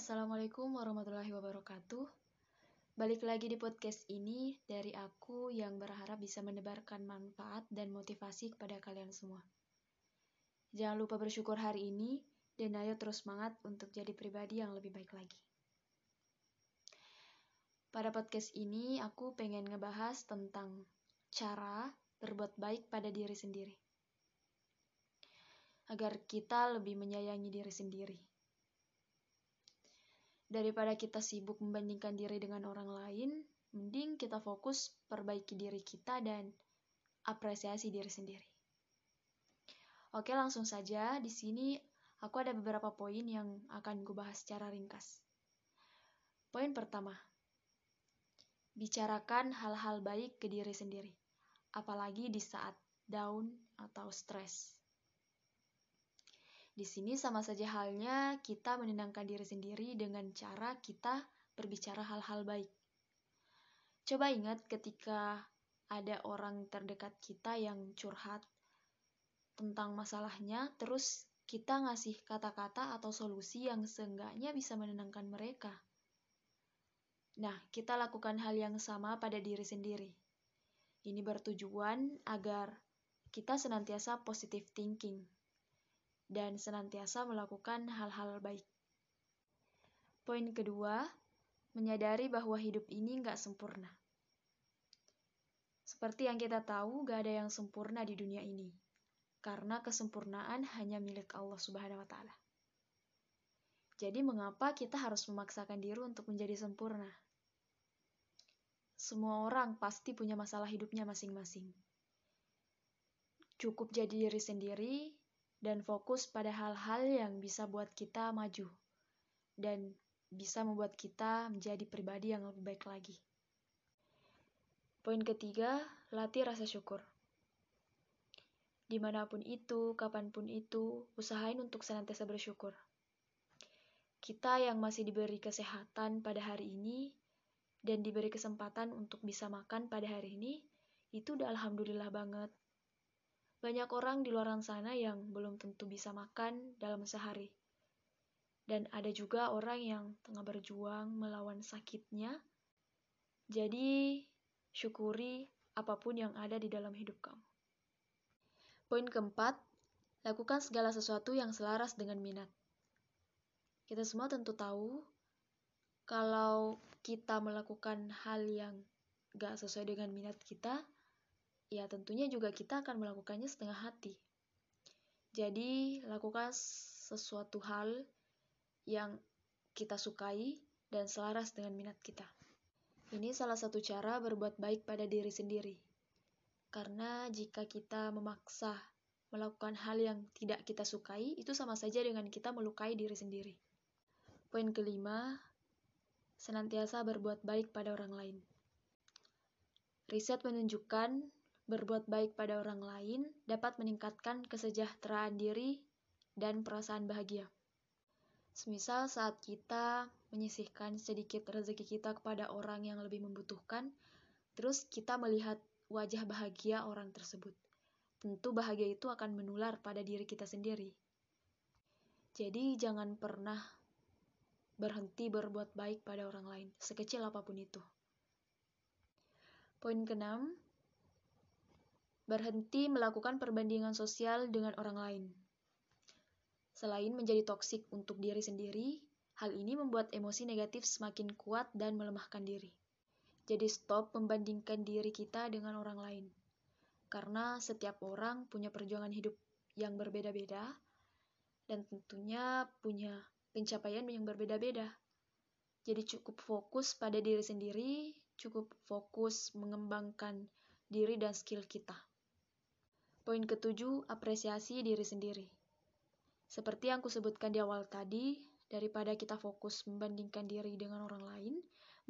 Assalamualaikum warahmatullahi wabarakatuh. Balik lagi di podcast ini dari aku yang berharap bisa menebarkan manfaat dan motivasi kepada kalian semua. Jangan lupa bersyukur hari ini dan ayo terus semangat untuk jadi pribadi yang lebih baik lagi. Pada podcast ini aku pengen ngebahas tentang cara berbuat baik pada diri sendiri. Agar kita lebih menyayangi diri sendiri Daripada kita sibuk membandingkan diri dengan orang lain, mending kita fokus perbaiki diri kita dan apresiasi diri sendiri. Oke, langsung saja. Di sini aku ada beberapa poin yang akan gue bahas secara ringkas. Poin pertama, bicarakan hal-hal baik ke diri sendiri, apalagi di saat down atau stres. Di sini sama saja halnya kita menenangkan diri sendiri dengan cara kita berbicara hal-hal baik. Coba ingat ketika ada orang terdekat kita yang curhat tentang masalahnya, terus kita ngasih kata-kata atau solusi yang seenggaknya bisa menenangkan mereka. Nah, kita lakukan hal yang sama pada diri sendiri. Ini bertujuan agar kita senantiasa positive thinking dan senantiasa melakukan hal-hal baik. Poin kedua, menyadari bahwa hidup ini nggak sempurna. Seperti yang kita tahu, gak ada yang sempurna di dunia ini, karena kesempurnaan hanya milik Allah Subhanahu wa Ta'ala. Jadi, mengapa kita harus memaksakan diri untuk menjadi sempurna? Semua orang pasti punya masalah hidupnya masing-masing. Cukup jadi diri sendiri, dan fokus pada hal-hal yang bisa buat kita maju dan bisa membuat kita menjadi pribadi yang lebih baik lagi. Poin ketiga, latih rasa syukur. Di mana pun itu, kapan pun itu, usahain untuk senantiasa bersyukur. Kita yang masih diberi kesehatan pada hari ini dan diberi kesempatan untuk bisa makan pada hari ini, itu udah alhamdulillah banget. Banyak orang di luar sana yang belum tentu bisa makan dalam sehari. Dan ada juga orang yang tengah berjuang melawan sakitnya. Jadi, syukuri apa pun yang ada di dalam hidup kamu. Poin keempat, lakukan segala sesuatu yang selaras dengan minat. Kita semua tentu tahu kalau kita melakukan hal yang gak sesuai dengan minat kita, ya tentunya juga kita akan melakukannya setengah hati. Jadi, lakukan sesuatu hal yang kita sukai dan selaras dengan minat kita. Ini salah satu cara berbuat baik pada diri sendiri. Karena jika kita memaksa melakukan hal yang tidak kita sukai, itu sama saja dengan kita melukai diri sendiri. Poin kelima, senantiasa berbuat baik pada orang lain. Riset menunjukkan berbuat baik pada orang lain dapat meningkatkan kesejahteraan diri dan perasaan bahagia. Semisal saat kita menyisihkan sedikit rezeki kita kepada orang yang lebih membutuhkan, terus kita melihat wajah bahagia orang tersebut. Tentu bahagia itu akan menular pada diri kita sendiri. Jadi jangan pernah berhenti berbuat baik pada orang lain, sekecil apa pun itu. Poin keenam, berhenti melakukan perbandingan sosial dengan orang lain. Selain menjadi toksik untuk diri sendiri, hal ini membuat emosi negatif semakin kuat dan melemahkan diri. Jadi stop membandingkan diri kita dengan orang lain. Karena setiap orang punya perjuangan hidup yang berbeda-beda dan tentunya punya pencapaian yang berbeda-beda. Jadi cukup fokus pada diri sendiri, cukup fokus mengembangkan diri dan skill kita. Poin ketujuh, apresiasi diri sendiri. Seperti yang kusebutkan di awal tadi, daripada kita fokus membandingkan diri dengan orang lain,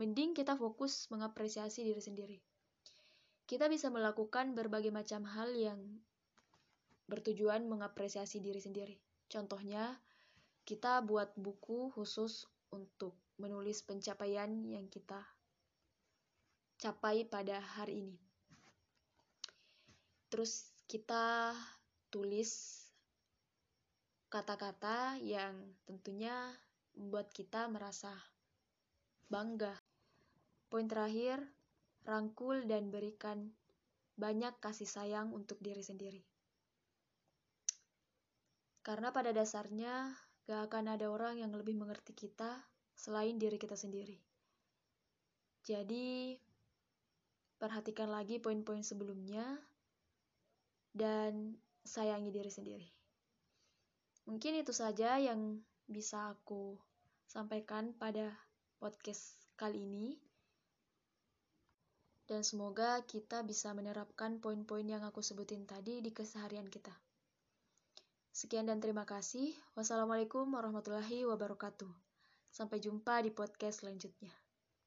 mending kita fokus mengapresiasi diri sendiri. Kita bisa melakukan berbagai macam hal yang bertujuan mengapresiasi diri sendiri. Contohnya, kita buat buku khusus untuk menulis pencapaian yang kita capai pada hari ini. Terus kita tulis kata-kata yang tentunya membuat kita merasa bangga. Poin terakhir, rangkul dan berikan banyak kasih sayang untuk diri sendiri. Karena pada dasarnya gak akan ada orang yang lebih mengerti kita selain diri kita sendiri. Jadi, perhatikan lagi poin-poin sebelumnya dan sayangi diri sendiri. Mungkin itu saja yang bisa aku sampaikan pada podcast kali ini. Dan semoga kita bisa menerapkan poin-poin yang aku sebutin tadi di keseharian kita. Sekian dan terima kasih. Wassalamualaikum warahmatullahi wabarakatuh. Sampai jumpa di podcast selanjutnya.